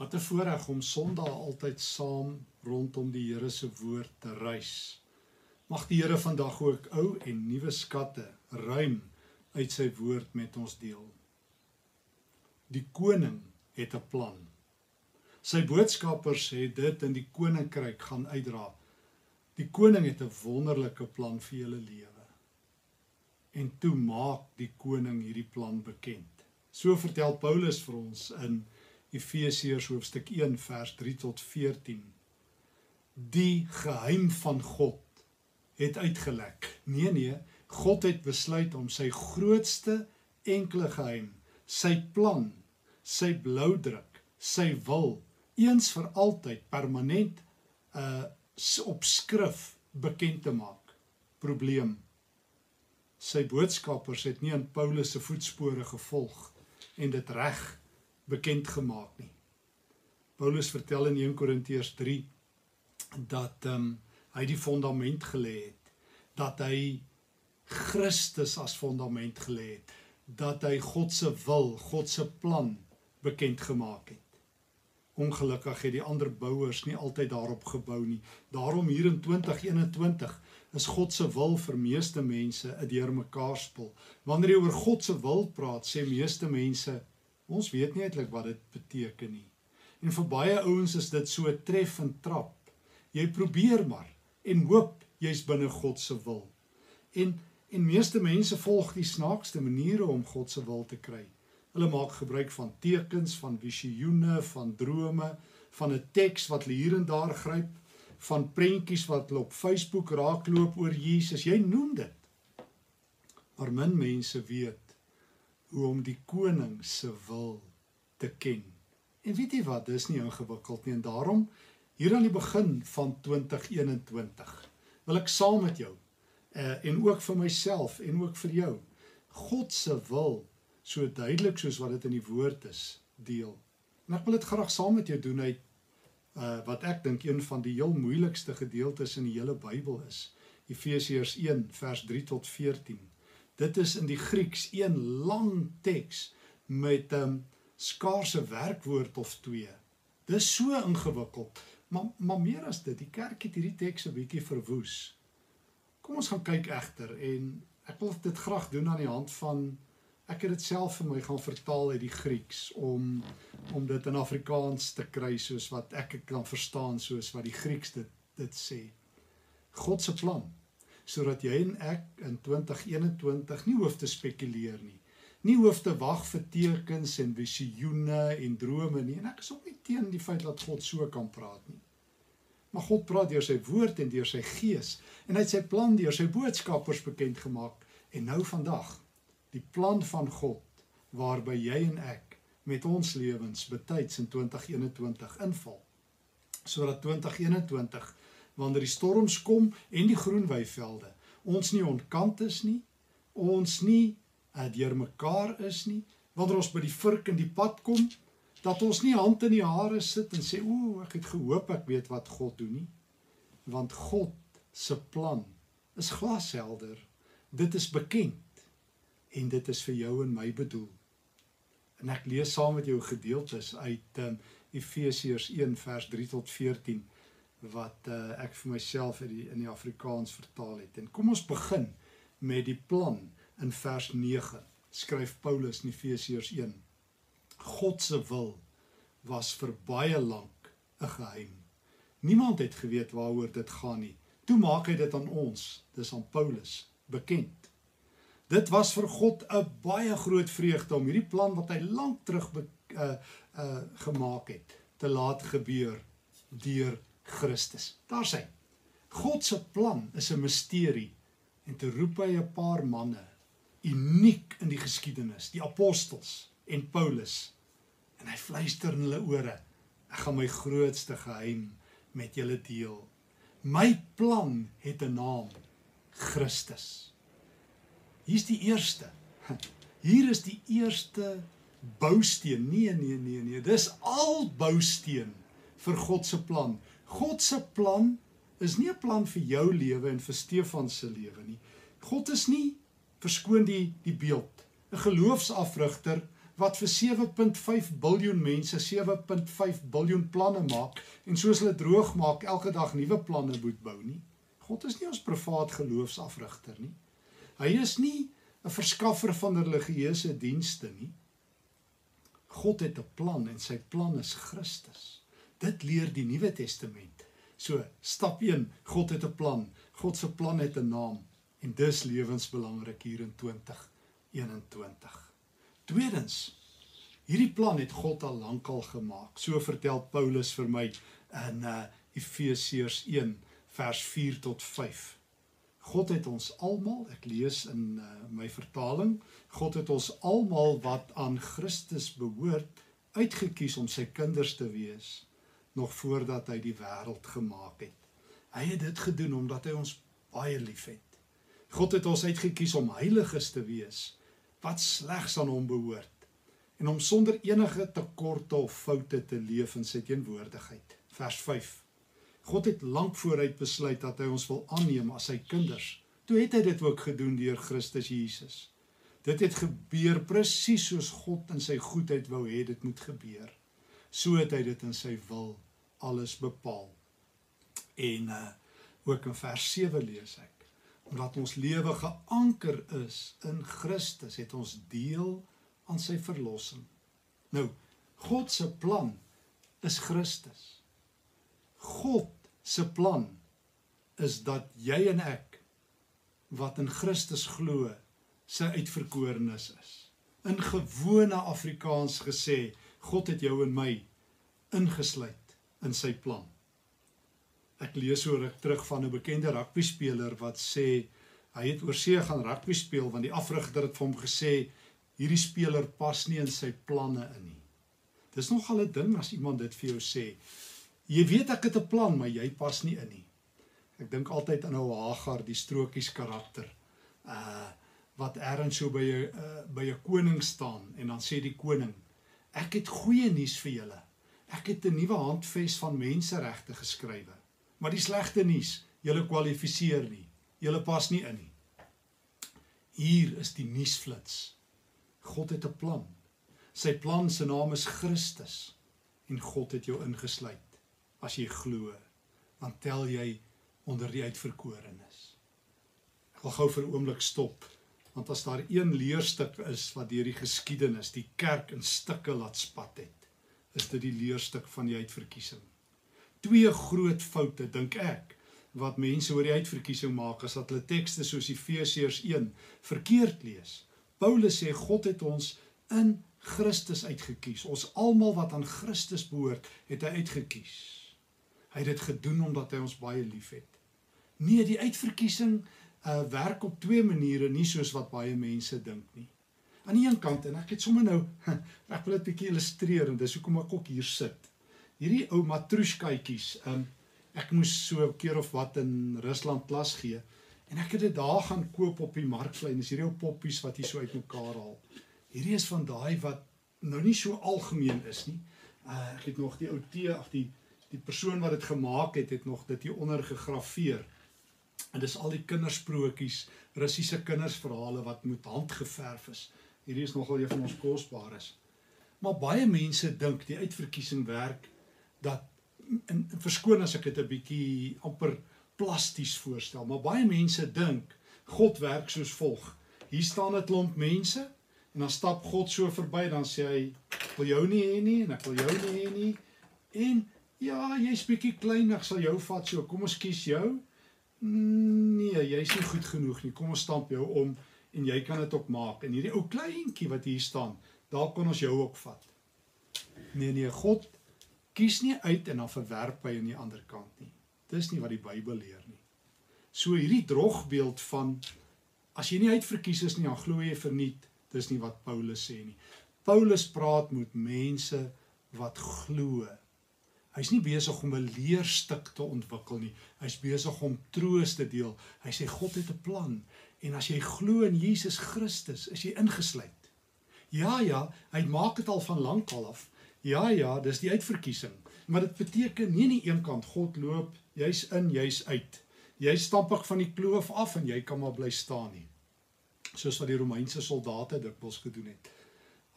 Wat 'n voorreg om Sondag altyd saam rondom die Here se woord te reis. Mag die Here vandag ook ou en nuwe skatte ruim uit sy woord met ons deel. Die koning het 'n plan. Sy boodskappers het dit in die koninkryk gaan uitdra. Die koning het 'n wonderlike plan vir julle lewe. En toe maak die koning hierdie plan bekend. So vertel Paulus vir ons in Efesiërs hoofstuk 1 vers 3 tot 14. Die geheim van God het uitgelek. Nee nee, God het besluit om sy grootste enkele geheim, sy plan, sy bloudruk, sy wil eens vir altyd permanent uh op skrif bekend te maak. Probleem. Sy boodskappers het nie in Paulus se voetspore gevolg en dit reg bekend gemaak nie. Paulus vertel in 1 Korintiërs 3 dat ehm um, hy die fondament gelê het, dat hy Christus as fondament gelê het, dat hy God se wil, God se plan bekend gemaak het. Ongelukkig het die ander bouers nie altyd daarop gebou nie. Daarom hier in 2021 is God se wil vir meeste mense 'n deurmekaar spel. Wanneer jy oor God se wil praat, sê meeste mense Ons weet nie eintlik wat dit beteken nie. En vir baie ouens is dit so tref en trap. Jy probeer maar en hoop jy's binne God se wil. En en meeste mense volg die snaakste maniere om God se wil te kry. Hulle maak gebruik van tekens, van visioene, van drome, van 'n teks wat hulle hier en daar gryp, van prentjies wat hulle op Facebook raakloop oor Jesus. Jy noem dit. Maar min mense weet hoe om die koning se wil te ken. En weet jy wat, dis nie ingewikkeld nie en daarom hier aan die begin van 2021 wil ek saam met jou uh, en ook vir myself en ook vir jou God se wil so duidelik soos wat dit in die woord is deel. En ek wil dit graag saam met jou doen uit uh, wat ek dink een van die heel moeilikste gedeeltes in die hele Bybel is. Efesiërs 1 vers 3 tot 14. Dit is in die Grieks een lang teks met 'n um, skaarse werkwoord of twee. Dis so ingewikkeld. Maar maar meer as dit, die kerk het hierdie teks 'n bietjie verwoes. Kom ons gaan kyk egter en ek wil dit graag doen aan die hand van ek het dit self vir my gaan vertaal uit die Grieks om om dit in Afrikaans te kry soos wat ek dit kan verstaan soos wat die Grieks dit dit sê. God se plan sodat jy en ek in 2021 nie hoef te spekuleer nie. Nie hoef te wag vir tekens en visioene en drome nie. En ek is ook nie teen die feit dat God so kan praat nie. Maar God praat deur sy woord en deur sy gees en hy het sy plan deur sy boodskappers bekend gemaak. En nou vandag, die plan van God waarby jy en ek met ons lewens betyds in 2021 inval. Sodat 2021 wanneer die storms kom en die groen weivelde ons nie ontkant is nie. Ons nie uh, deur mekaar is nie. Wanneer ons by die vurk in die pad kom dat ons nie hand in die hare sit en sê o ek het gehoop ek weet wat God doen nie. Want God se plan is glashelder. Dit is bekend en dit is vir jou en my bedoel. En ek lees saam met jou gedeeltes uit um, Efesiërs 1 vers 3 tot 14 wat uh, ek vir myself in die in die Afrikaans vertaal het. En kom ons begin met die plan in vers 9. Skryf Paulus in Efesiërs 1. God se wil was vir baie lank 'n geheim. Niemand het geweet waaroor dit gaan nie. Toe maak hy dit aan ons, dis aan Paulus, bekend. Dit was vir God 'n baie groot vreugde om hierdie plan wat hy lank terug be, uh uh gemaak het, te laat gebeur deur Christus. Daar sê God se plan is 'n misterie en te roep hy 'n paar manne uniek in die geskiedenis, die apostels en Paulus. En hy fluister in hulle ore: Ek gaan my grootste geheim met julle deel. My plan het 'n naam: Christus. Hier's die eerste. Hier is die eerste bousteen. Nee, nee, nee, nee. Dis al bousteen vir God se plan. God se plan is nie 'n plan vir jou lewe en vir Stefan se lewe nie. God is nie verskoon die die beeld 'n geloofsafrigter wat vir 7.5 biljoen mense 7.5 biljoen planne maak en soos hulle droog maak elke dag nuwe planne moet bou nie. God is nie ons privaat geloofsafrigter nie. Hy is nie 'n verskaffer van religieuse dienste nie. God het 'n plan en sy plan is Christus. Dit leer die Nuwe Testament. So, stap 1, God het 'n plan. God se plan het 'n naam en dis lewensbelangrik hier in 2021. Tweedens, hierdie plan het God al lankal gemaak. So vertel Paulus vir my in uh Efesiërs 1 vers 4 tot 5. God het ons almal, ek lees in uh, my vertaling, God het ons almal wat aan Christus behoort uitgekies om sy kinders te wees nog voordat hy die wêreld gemaak het. Hy het dit gedoen omdat hy ons baie liefhet. God het ons uitgekies om heiliges te wees wat slegs aan hom behoort en om sonder enige tekorte of foute te leef in sy teenwoordigheid. Vers 5 God het lank vooruit besluit dat hy ons wil aanneem as sy kinders. Toe het hy dit ook gedoen deur Christus Jesus. Dit het gebeur presies soos God in sy goedheid wou hê dit moet gebeur. So het hy dit in sy wil alles bepaal. En uh ook in vers 7 lees ek omdat ons lewe geanker is in Christus het ons deel aan sy verlossing. Nou God se plan is Christus. God se plan is dat jy en ek wat in Christus glo sy uitverkorenes is. In gewone Afrikaans gesê, God het jou en my ingesluit in sy plan. Ek lees oor terug van 'n bekende rugby speler wat sê hy het oor see gaan rugby speel want die afrigter het vir hom gesê hierdie speler pas nie in sy planne in nie. Dis nogal 'n ding as iemand dit vir jou sê. Jy weet ek het 'n plan, maar jy pas nie in nie. Ek dink altyd aan ou Hagar, die strokies karakter. Uh wat ergens so by 'n uh, by 'n koning staan en dan sê die koning: "Ek het goeie nuus vir julle. Ek het 'n nuwe handves van menseregte geskrywe. Maar die slegte nuus, julle kwalifiseer nie. Julle pas nie in nie." Hier is die nuusflits. God het 'n plan. Sy plan se naam is Christus en God het jou ingesluit as jy glo, dan tel jy onder die uitverkorenes. Ek wil gou vir 'n oomblik stop, want as daar een leerstuk is wat deur die geskiedenis die kerk in stukke laat spat het, is dit die leerstuk van die uitverkiesing. Twee groot foute dink ek wat mense oor die uitverkiesing maak as dat hulle tekste soos Efesiërs 1 verkeerd lees. Paulus sê God het ons in Christus uitgekies. Ons almal wat aan Christus behoort, het hy uitgekies. Hy het dit gedoen omdat hy ons baie liefhet. Nee, die uitverkiesing uh werk op twee maniere, nie soos wat baie mense dink nie. Aan die een kant en ek het sommer nou ek wil dit bietjie illustreer en dis hoekom ek ook hier sit. Hierdie ou matroeskaatjies, um ek moes so 'n keer of wat in Rusland klas gee en ek het dit daar gaan koop op die markvlei. Dis hierdie ou poppies wat jy so uitmekaar haal. Hierdie is van daai wat nou nie so algemeen is nie. Uh ek het nog die ou tee of die die persoon wat dit gemaak het het nog dit hier onder gegraveer. En dis al die kindersprokies, Russiese kindersverhale wat met hand geverf is. Hierdie is nogal een van ons kosbares. Maar baie mense dink die uitverkiesing werk dat in verskoon as ek dit 'n bietjie amper plasties voorstel, maar baie mense dink God werk soos volg. Hier staan 'n klomp mense en dan stap God so verby dan sê hy wil jou nie hê nie en ek wil jou nie hê nie en Ja, jy's bietjie klein, ek sal jou vat so. Kom ons kies jou. Nee, jy's nie goed genoeg nie. Kom ons stamp jou om en jy kan dit ook maak. En hierdie ou kleintjie wat hier staan, daar kon ons jou ook vat. Nee nee, God kies nie uit en dan verwerp hy aan die ander kant nie. Dis nie wat die Bybel leer nie. So hierdie drogbeeld van as jy nie uitverkies is nie, dan glo jy verniet. Dis nie wat Paulus sê nie. Paulus praat met mense wat glo Hy's nie besig om 'n leerstuk te ontwikkel nie. Hy's besig om troos te deel. Hy sê God het 'n plan en as jy glo in Jesus Christus, is jy ingesluit. Ja ja, hy maak dit al van lank al af. Ja ja, dis die uitverkiesing. Maar dit beteken nie nie een kant God loop, jy's in, jy's uit. Jy stampig van die kloof af en jy kan maar bly staan nie. Soos wat die Romeinse soldate dikwels gedoen het.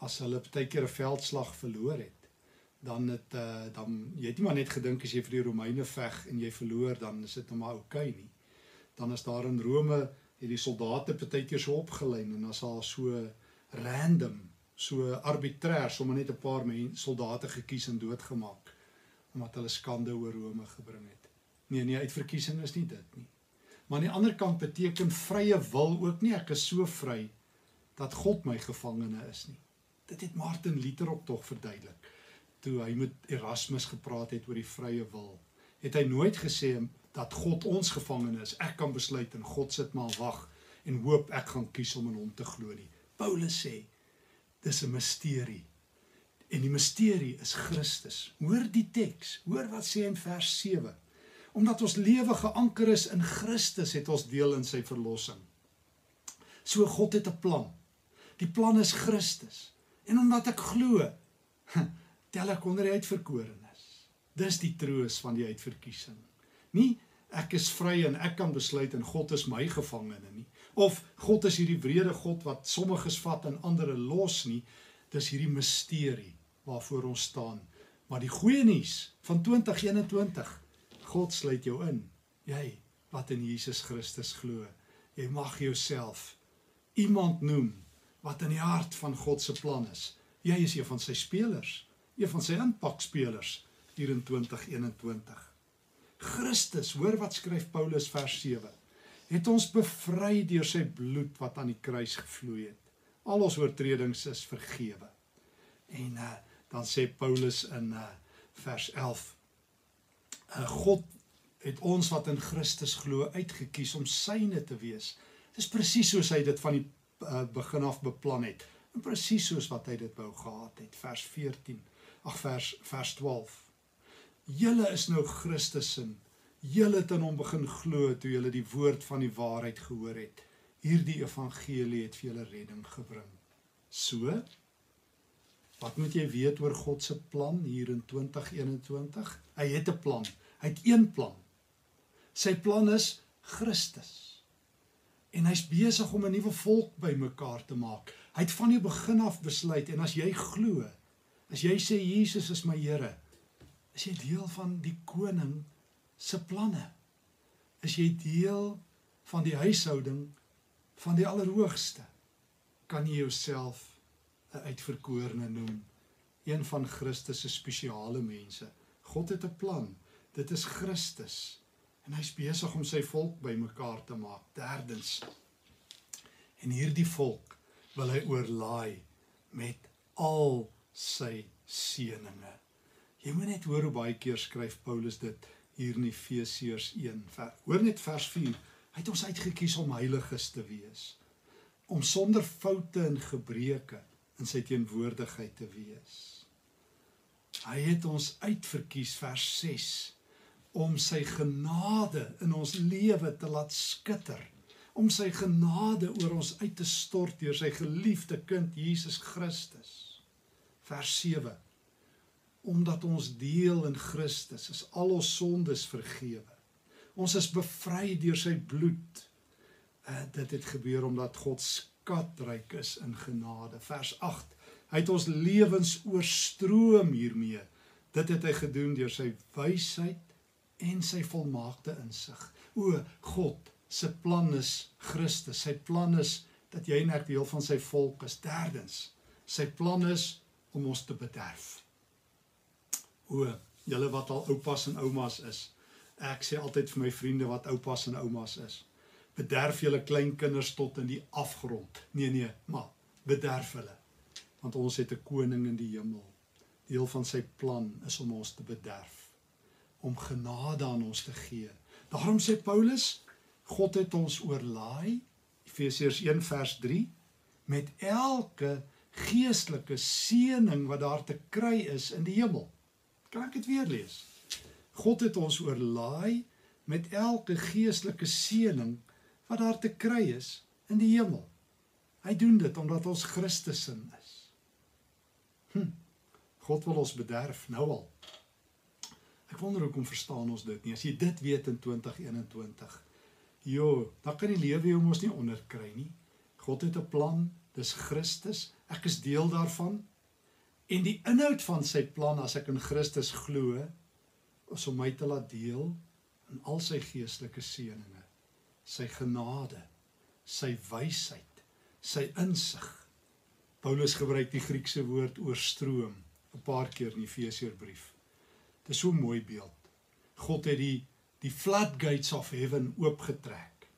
as hulle baie keer 'n veldslag verloor het, dan het uh, dan jy het nie maar net gedink as jy vir die Romeine veg en jy verloor dan is dit nou maar oukei okay nie. Dan is daar in Rome het die soldate baie keer so opgelyn en as al so random, so arbitrêr, sommer net 'n paar mense soldate gekies en doodgemaak omdat hulle skande oor Rome gebring het. Nee, nee, uitverkiesing is nie dit nie. Maar aan die ander kant beteken vrye wil ook nie ek is so vry dat God my gevangene is nie. Dit het Martin Luther ook tog verduidelik. Toe hy met Erasmus gepraat het oor die vrye wil, het hy nooit gesê dat God ons gevangene is. Ek kan besluit en God sit maar wag en hoop ek gaan kies om in hom te glo nie. Paulus sê dis 'n misterie. En die misterie is Christus. Hoor die teks. Hoor wat sê in vers 7. Omdat ons lewe geanker is in Christus, het ons deel in sy verlossing. So God het 'n plan. Die plan is Christus. En omdat ek glo, tel ek onder die uitverkorenes. Dis die troos van die uitverkiesing. Nie ek is vry en ek kan besluit en God is my gevangene nie. Of God is hierdie wrede God wat sommiges vat en ander los nie. Dis hierdie misterie waarvoor ons staan. Maar die goeie nuus van 2021 God sluit jou in. Jy wat in Jesus Christus glo, jy mag jouself iemand noem wat in die hart van God se plan is. Jy is een van sy spelers, een van sy impakspelers hier in 2021. Christus, hoor wat skryf Paulus vers 7. Het ons bevry deur sy bloed wat aan die kruis gevloei het. Al ons oortredings is vergewe. En uh, dan sê Paulus in uh, vers 11 uh, God het ons wat in Christus glo uitgekies om syne te wees. Dis presies soos hy dit van die uh, begin af beplan het. En presies soos wat hy dit wou gehad het. Vers 14. Ag vers vers 12. Julle is nou Christus se. Julle het in hom begin glo toe julle die woord van die waarheid gehoor het. Hierdie evangelie het vir julle redding gebring. So Wat moet jy weet oor God se plan hier in 2021? Hy het 'n plan. Hy het een plan. Sy plan is Christus. En hy's besig om 'n nuwe volk bymekaar te maak. Hy het van die begin af besluit en as jy glo, as jy sê Jesus is my Here, is jy deel van die koning se planne. Is jy deel van die huishouding van die Allerhoogste? Kan jy jouself 'n uitverkorene noem? Een van Christus se spesiale mense. God het 'n plan. Dit is Christus en hy's besig om sy volk bymekaar te maak. Derdens. En hierdie volk wil hy oorlaai met al sy seëninge. Jy moet net hoor hoe baie keer skryf Paulus dit hier in Efesiërs 1. Ver, hoor net vers 4. Hy het ons uitget kies om heiliges te wees. Om sonder foute en gebreke in sy teenwoordigheid te wees. Hy het ons uitverkies vers 6 om sy genade in ons lewe te laat skitter om sy genade oor ons uit te stort deur sy geliefde kind Jesus Christus vers omdat ons deel in Christus is al ons sondes vergewe. Ons is bevry deur sy bloed. Uh, dit het gebeur omdat God skatryk is in genade. Vers 8. Hy het ons lewens oorstroom hiermee. Dit het hy gedoen deur sy wysheid en sy volmaakte insig. O God, se plan is Christus. Sy plan is dat jy en ek deel van sy volk is. Derdens, sy plan is om ons te bederf. O, julle wat al oupas en oumas is. Ek sê altyd vir my vriende wat oupas en oumas is. Bederf julle kleinkinders tot in die afgrond. Nee nee, maar bederf hulle. Want ons het 'n koning in die hemel. Deel van sy plan is om ons te bederf. Om genade aan ons te gee. Daarom sê Paulus, God het ons oorlaai Efesiërs 1 vers 3 met elke geestelike seëning wat daar te kry is in die hemel. Kan ek dit weer lees? God het ons oorlaai met elke geestelike seëning wat daar te kry is in die hemel. Hy doen dit omdat ons Christus in is. Hm. God wil ons bederf nou al. Ek wonder hoekom verstaan ons dit nie. As jy dit weet in 2021. Jo, dan kan die lewe jou mos nie onderkry nie. God het 'n plan, dis Christus. Ek is deel daarvan. En die inhoud van sy plan as ek in Christus glo, is om my te laat deel in al sy geestelike seëninge, sy genade, sy wysheid, sy insig. Paulus gebruik die Griekse woord oorstroom 'n paar keer in die Efesiërbrief. Dit is so 'n mooi beeld. God het die die floodgates of heaven oopgetrek.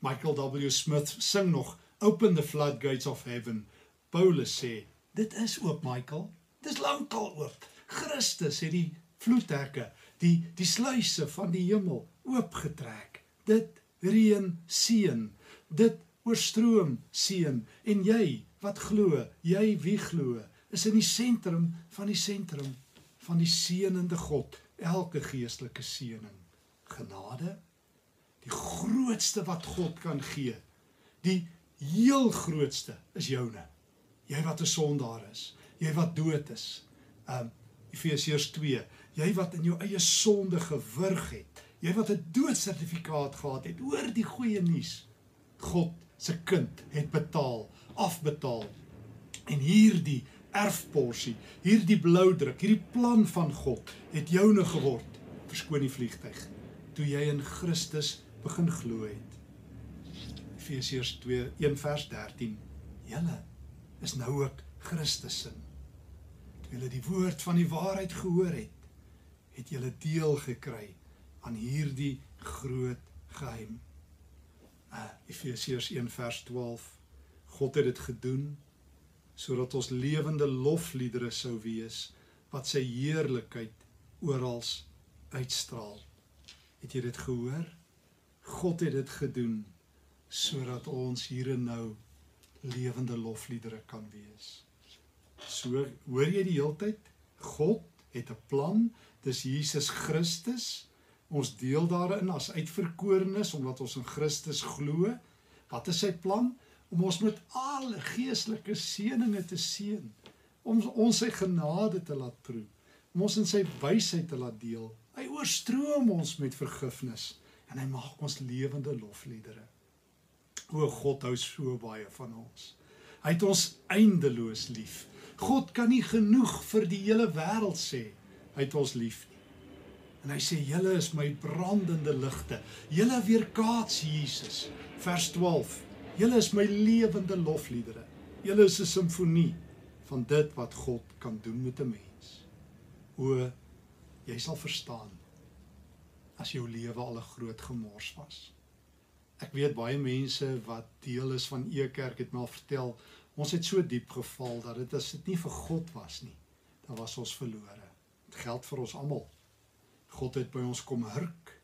Michael W Smith sing nog open the floodgates of heaven. Paulus sê, dit is oop Michael. Dit is lankal oop. Christus het die vloedhekke, die die sluise van die hemel oopgetrek. Dit reën seën. Dit oorstroom seën en jy wat glo, jy wie glo, is in die sentrum van die sentrum van die seënende God, elke geestelike seëning, genade, die grootste wat God kan gee. Die heel grootste is joune. Jy wat 'n sondaar is, jy wat dood is. Um Efesiërs 2 jy wat in jou eie sonde gewurg het, jy wat 'n doodsertifikaat gehad het, hoor die goeie nuus. God se kind het betaal, afbetaal. En hierdie erfporsie, hierdie blou druk, hierdie plan van God het joune geword. Verskoon die vliegtyg. Toe jy in Christus begin glo het. Efesiërs 2:1 vers 13. Julle is nou ook Christus se. Toe julle die woord van die waarheid gehoor het, het julle deel gekry aan hierdie groot geheim. Uh Efesiërs 1 vers 12. God het dit gedoen sodat ons lewende lofliedere sou wees wat sy heerlikheid oral uitstraal. Het jy dit gehoor? God het dit gedoen sodat ons hier en nou lewende lofliedere kan wees. So hoor jy die heeltyd? God het 'n plan dis Jesus Christus. Ons deel daarin as uitverkorenes omdat ons in Christus glo. Wat is sy plan? Om ons met alle geestelike seënings te seën. Om ons sy genade te laat proe. Om ons in sy wysheid te laat deel. Hy oorstroom ons met vergifnis en hy maak ons lewende lofliedere. O God hou so baie van ons. Hy het ons eindeloos lief. God kan nie genoeg vir die hele wêreld sê hy het ons lief nie. En hy sê julle is my brandende ligte. Julle weerkaats Jesus. Vers 12. Julle is my lewende lofliedere. Julle is 'n simfonie van dit wat God kan doen met 'n mens. O jy sal verstaan as jou lewe al 'n groot gemors was. Ek weet baie mense wat deel is van Ekerk het my al vertel, ons het so diep geval dat dit as dit nie vir God was nie, dan was ons verlore. Dit geld vir ons almal. God het by ons kom hurk.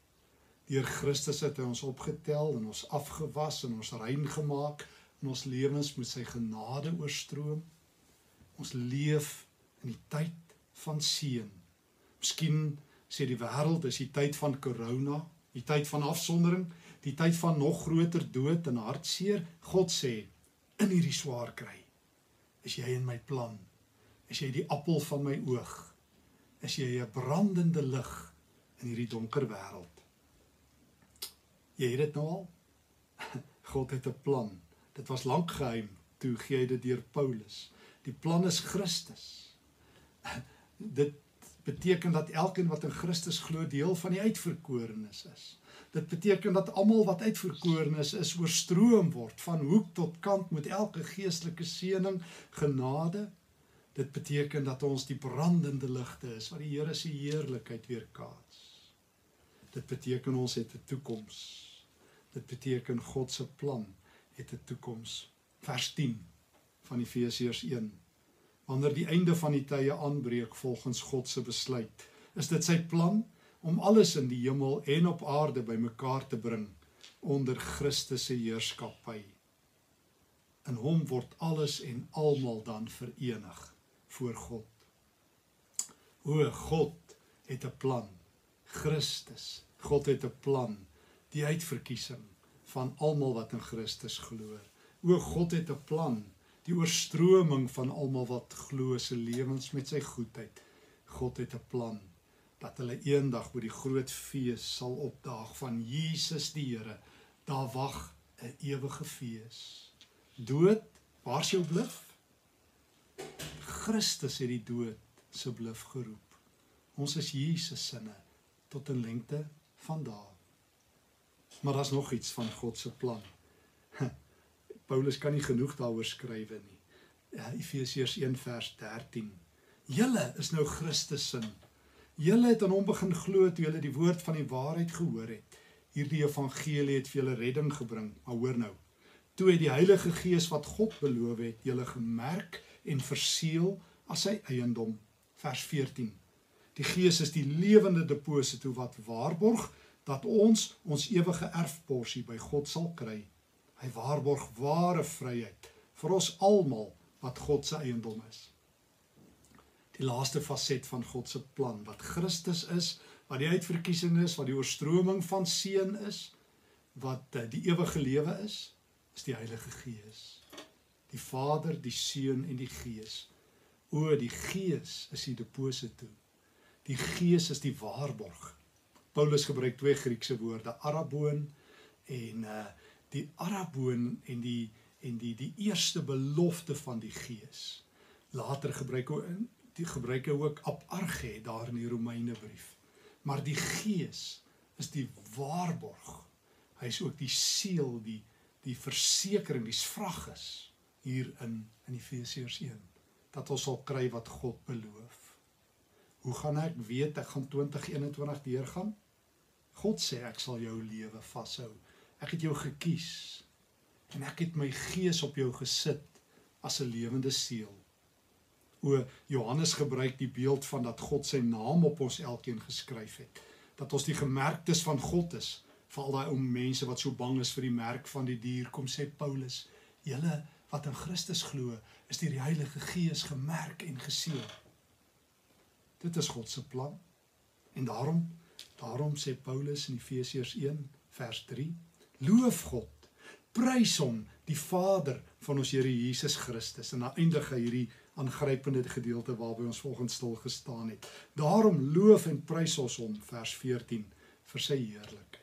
Deur Christus het hy ons opgetel en ons afgewas en ons rein gemaak en ons lewens met sy genade oorstroom. Ons leef in die tyd van seën. Miskien sê die wêreld is die tyd van corona, die tyd van afsondering, die tyd van nog groter dood en hartseer. God sê in hierdie swaar kry is jy in my plan. Is jy die appel van my oog? is jy 'n brandende lig in hierdie donker wêreld. Jy het dit nou al. God het 'n plan. Dit was lank geheim toe gee hy dit deur Paulus. Die plan is Christus. Dit beteken dat elkeen wat in Christus glo deel van die uitverkorenes is. Dit beteken dat almal wat uitverkorenes is, oorstroom word van hoek tot kant met elke geestelike seëning, genade Dit beteken dat ons die brandende ligte is wat die Here se heerlikheid weerkaats. Dit beteken ons het 'n toekoms. Dit beteken God se plan het 'n toekoms. Vers 10 van Efesiërs 1. Wanneer die einde van die tye aanbreek volgens God se besluit, is dit sy plan om alles in die hemel en op aarde bymekaar te bring onder Christus se heerskappy. In hom word alles en almal dan verenig voor God. O God het 'n plan. Christus, God het 'n plan. Die uitverkiesing van almal wat in Christus glo. O God het 'n plan. Die oorstroming van almal wat glo se lewens met sy goedheid. God het 'n plan dat hulle eendag by die groot fees sal opdaag van Jesus die Here. Daar wag 'n ewige fees. Dood, waar's jou bluf? Christus het die dood se bluf geroep. Ons is Jesus sinne tot 'n lengte van dae. Maar daar's nog iets van God se plan. Paulus kan nie genoeg daaroor skrywe nie. Ja, Efesiërs 1 vers 13. Julle is nou Christus se. Julle het aan hom begin glo toe julle die woord van die waarheid gehoor het. Hierdie evangelie het vir julle redding gebring. Maar hoor nou. Toe het die Heilige Gees wat God beloof het, julle gemerk en verseël as sy eiendom. Vers 14. Die Gees is die lewende deposito wat waarborg dat ons ons ewige erfporsie by God sal kry. Hy waarborg ware vryheid vir ons almal wat God se eiendom is. Die laaste faset van God se plan wat Christus is, wat die uitverkiesing is, wat die oorstroming van seën is, wat eh, die ewige lewe is, is die Heilige Gees. Die Vader, die Seun en die Gees. O, die Gees is die deposito. Die Gees is die waarborg. Paulus gebruik twee Griekse woorde, araboon en uh die araboon en die en die die eerste belofte van die Gees. Later gebruik hy die gebruik hy ook aparge daar in die Romeinebrief. Maar die Gees is die waarborg. Hy is ook die seël, die die versekering, die vragges hier in in Efesiërs 1 dat ons sal kry wat God beloof. Hoe gaan ek weet ek gaan 2021 deurgaan? God sê ek sal jou lewe vashou. Ek het jou gekies en ek het my gees op jou gesit as 'n lewende seël. O Johannes gebruik die beeld van dat God sy naam op ons elkeen geskryf het. Dat ons die gemerktes van God is. Vir al daai ou mense wat so bang is vir die merk van die dier, kom sê Paulus, julle wat in Christus glo, is deur die Heilige Gees gemerk en geseël. Dit is God se plan. En daarom Daarom sê Paulus in Efesiërs 1 vers 3: Loof God, prys hom, die Vader van ons Here Jesus Christus. En dan eindig hy hierdie aangrypende gedeelte waarby ons volgens stil gestaan het. Daarom loof en prys ons hom vers 14 vir sy heerlikheid.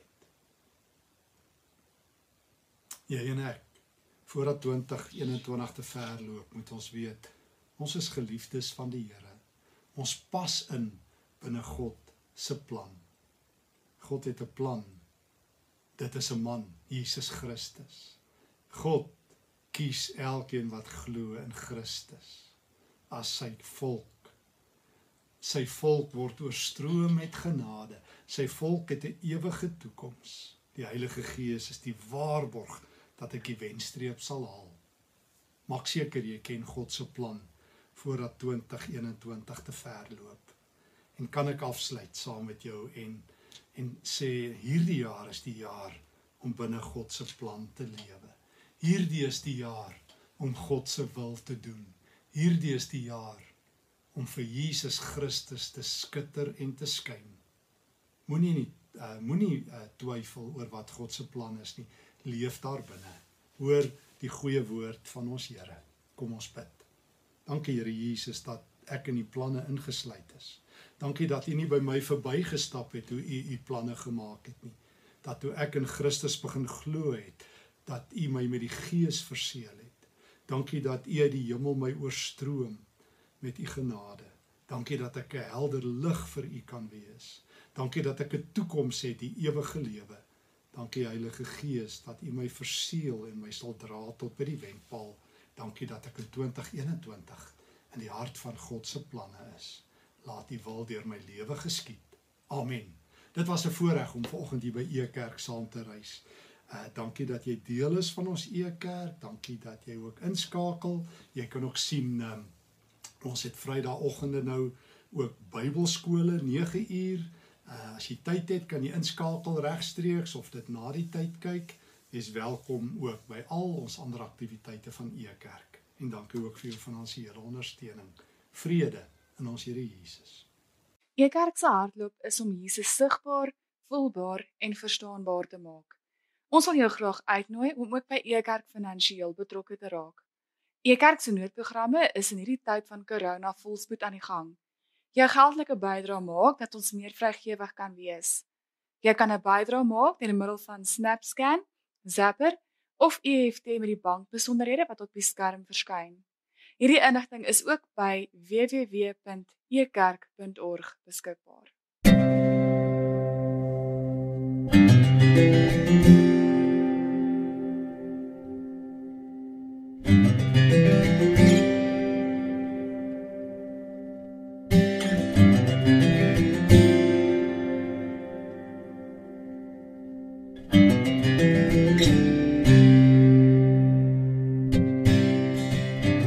Ja, en ek voordat 2021 te ver loop, moet ons weet ons is geliefdes van die Here. Ons pas in binne God se plan. God het 'n plan. Dit is 'n man, Jesus Christus. God kies elkeen wat glo in Christus as sy volk. Sy volk word oorstroom met genade. Sy volk het 'n ewige toekoms. Die Heilige Gees is die waarborg dat ek die wenstreep sal haal. Maak seker jy ken God se plan voordat 2021 te ver loop. En kan ek afsluit saam met jou en en sê hierdie jaar is die jaar om binne God se plan te lewe. Hierdie is die jaar om God se wil te doen. Hierdie is die jaar om vir Jesus Christus te skitter en te skyn. Moenie nie uh, moenie uh, twyfel oor wat God se plan is nie. Leef daar binne. Hoor die goeie woord van ons Here. Kom ons bid. Dankie Here Jesus dat ek in die planne ingesluit is. Dankie dat U nie by my verbygestap het hoe U U planne gemaak het nie. Dat toe ek in Christus begin glo het, dat U my met die Gees verseël het. Dankie dat U uit die hemel my oorstroom met U genade. Dankie dat ek 'n helder lig vir U kan wees. Dankie dat ek 'n toekoms het, die ewige lewe. Dankie Heilige Gees dat U my verseël en my sal dra tot by die wendpaal. Dankie dat ek in 2021 in die hart van God se planne is laat die wil deur my lewe geskied. Amen. Dit was 'n voorreg om vanoggend hier by Ekerk saam te reis. Uh dankie dat jy deel is van ons Ekerk. Dankie dat jy ook inskakel. Jy kan ook sien um, ons het Vrydagoggende nou ook Bybelskole 9 uur. Uh as jy tyd het, kan jy inskakel regstreeks of dit na die tyd kyk. Jy's welkom ook by al ons ander aktiwiteite van Ekerk. En dankie ook vir jou finansiële ondersteuning. Vrede in ons Here Jesus. Ekerk se hardloop is om Jesus sigbaar, voelbaar en verstaanbaar te maak. Ons wil jou graag uitnooi om ook by Ekerk finansiëel betrokke te raak. Ekerk se noodprogramme is in hierdie tyd van corona volspoed aan die gang. Jou geldelike bydrae maak dat ons meer vrygewig kan wees. Jy kan 'n bydrae maak deur middel van SnapScan, Zapper of EFT met die bankbesonderhede wat op die skerm verskyn. Hierdie inligting is ook by www.ekerk.org beskikbaar.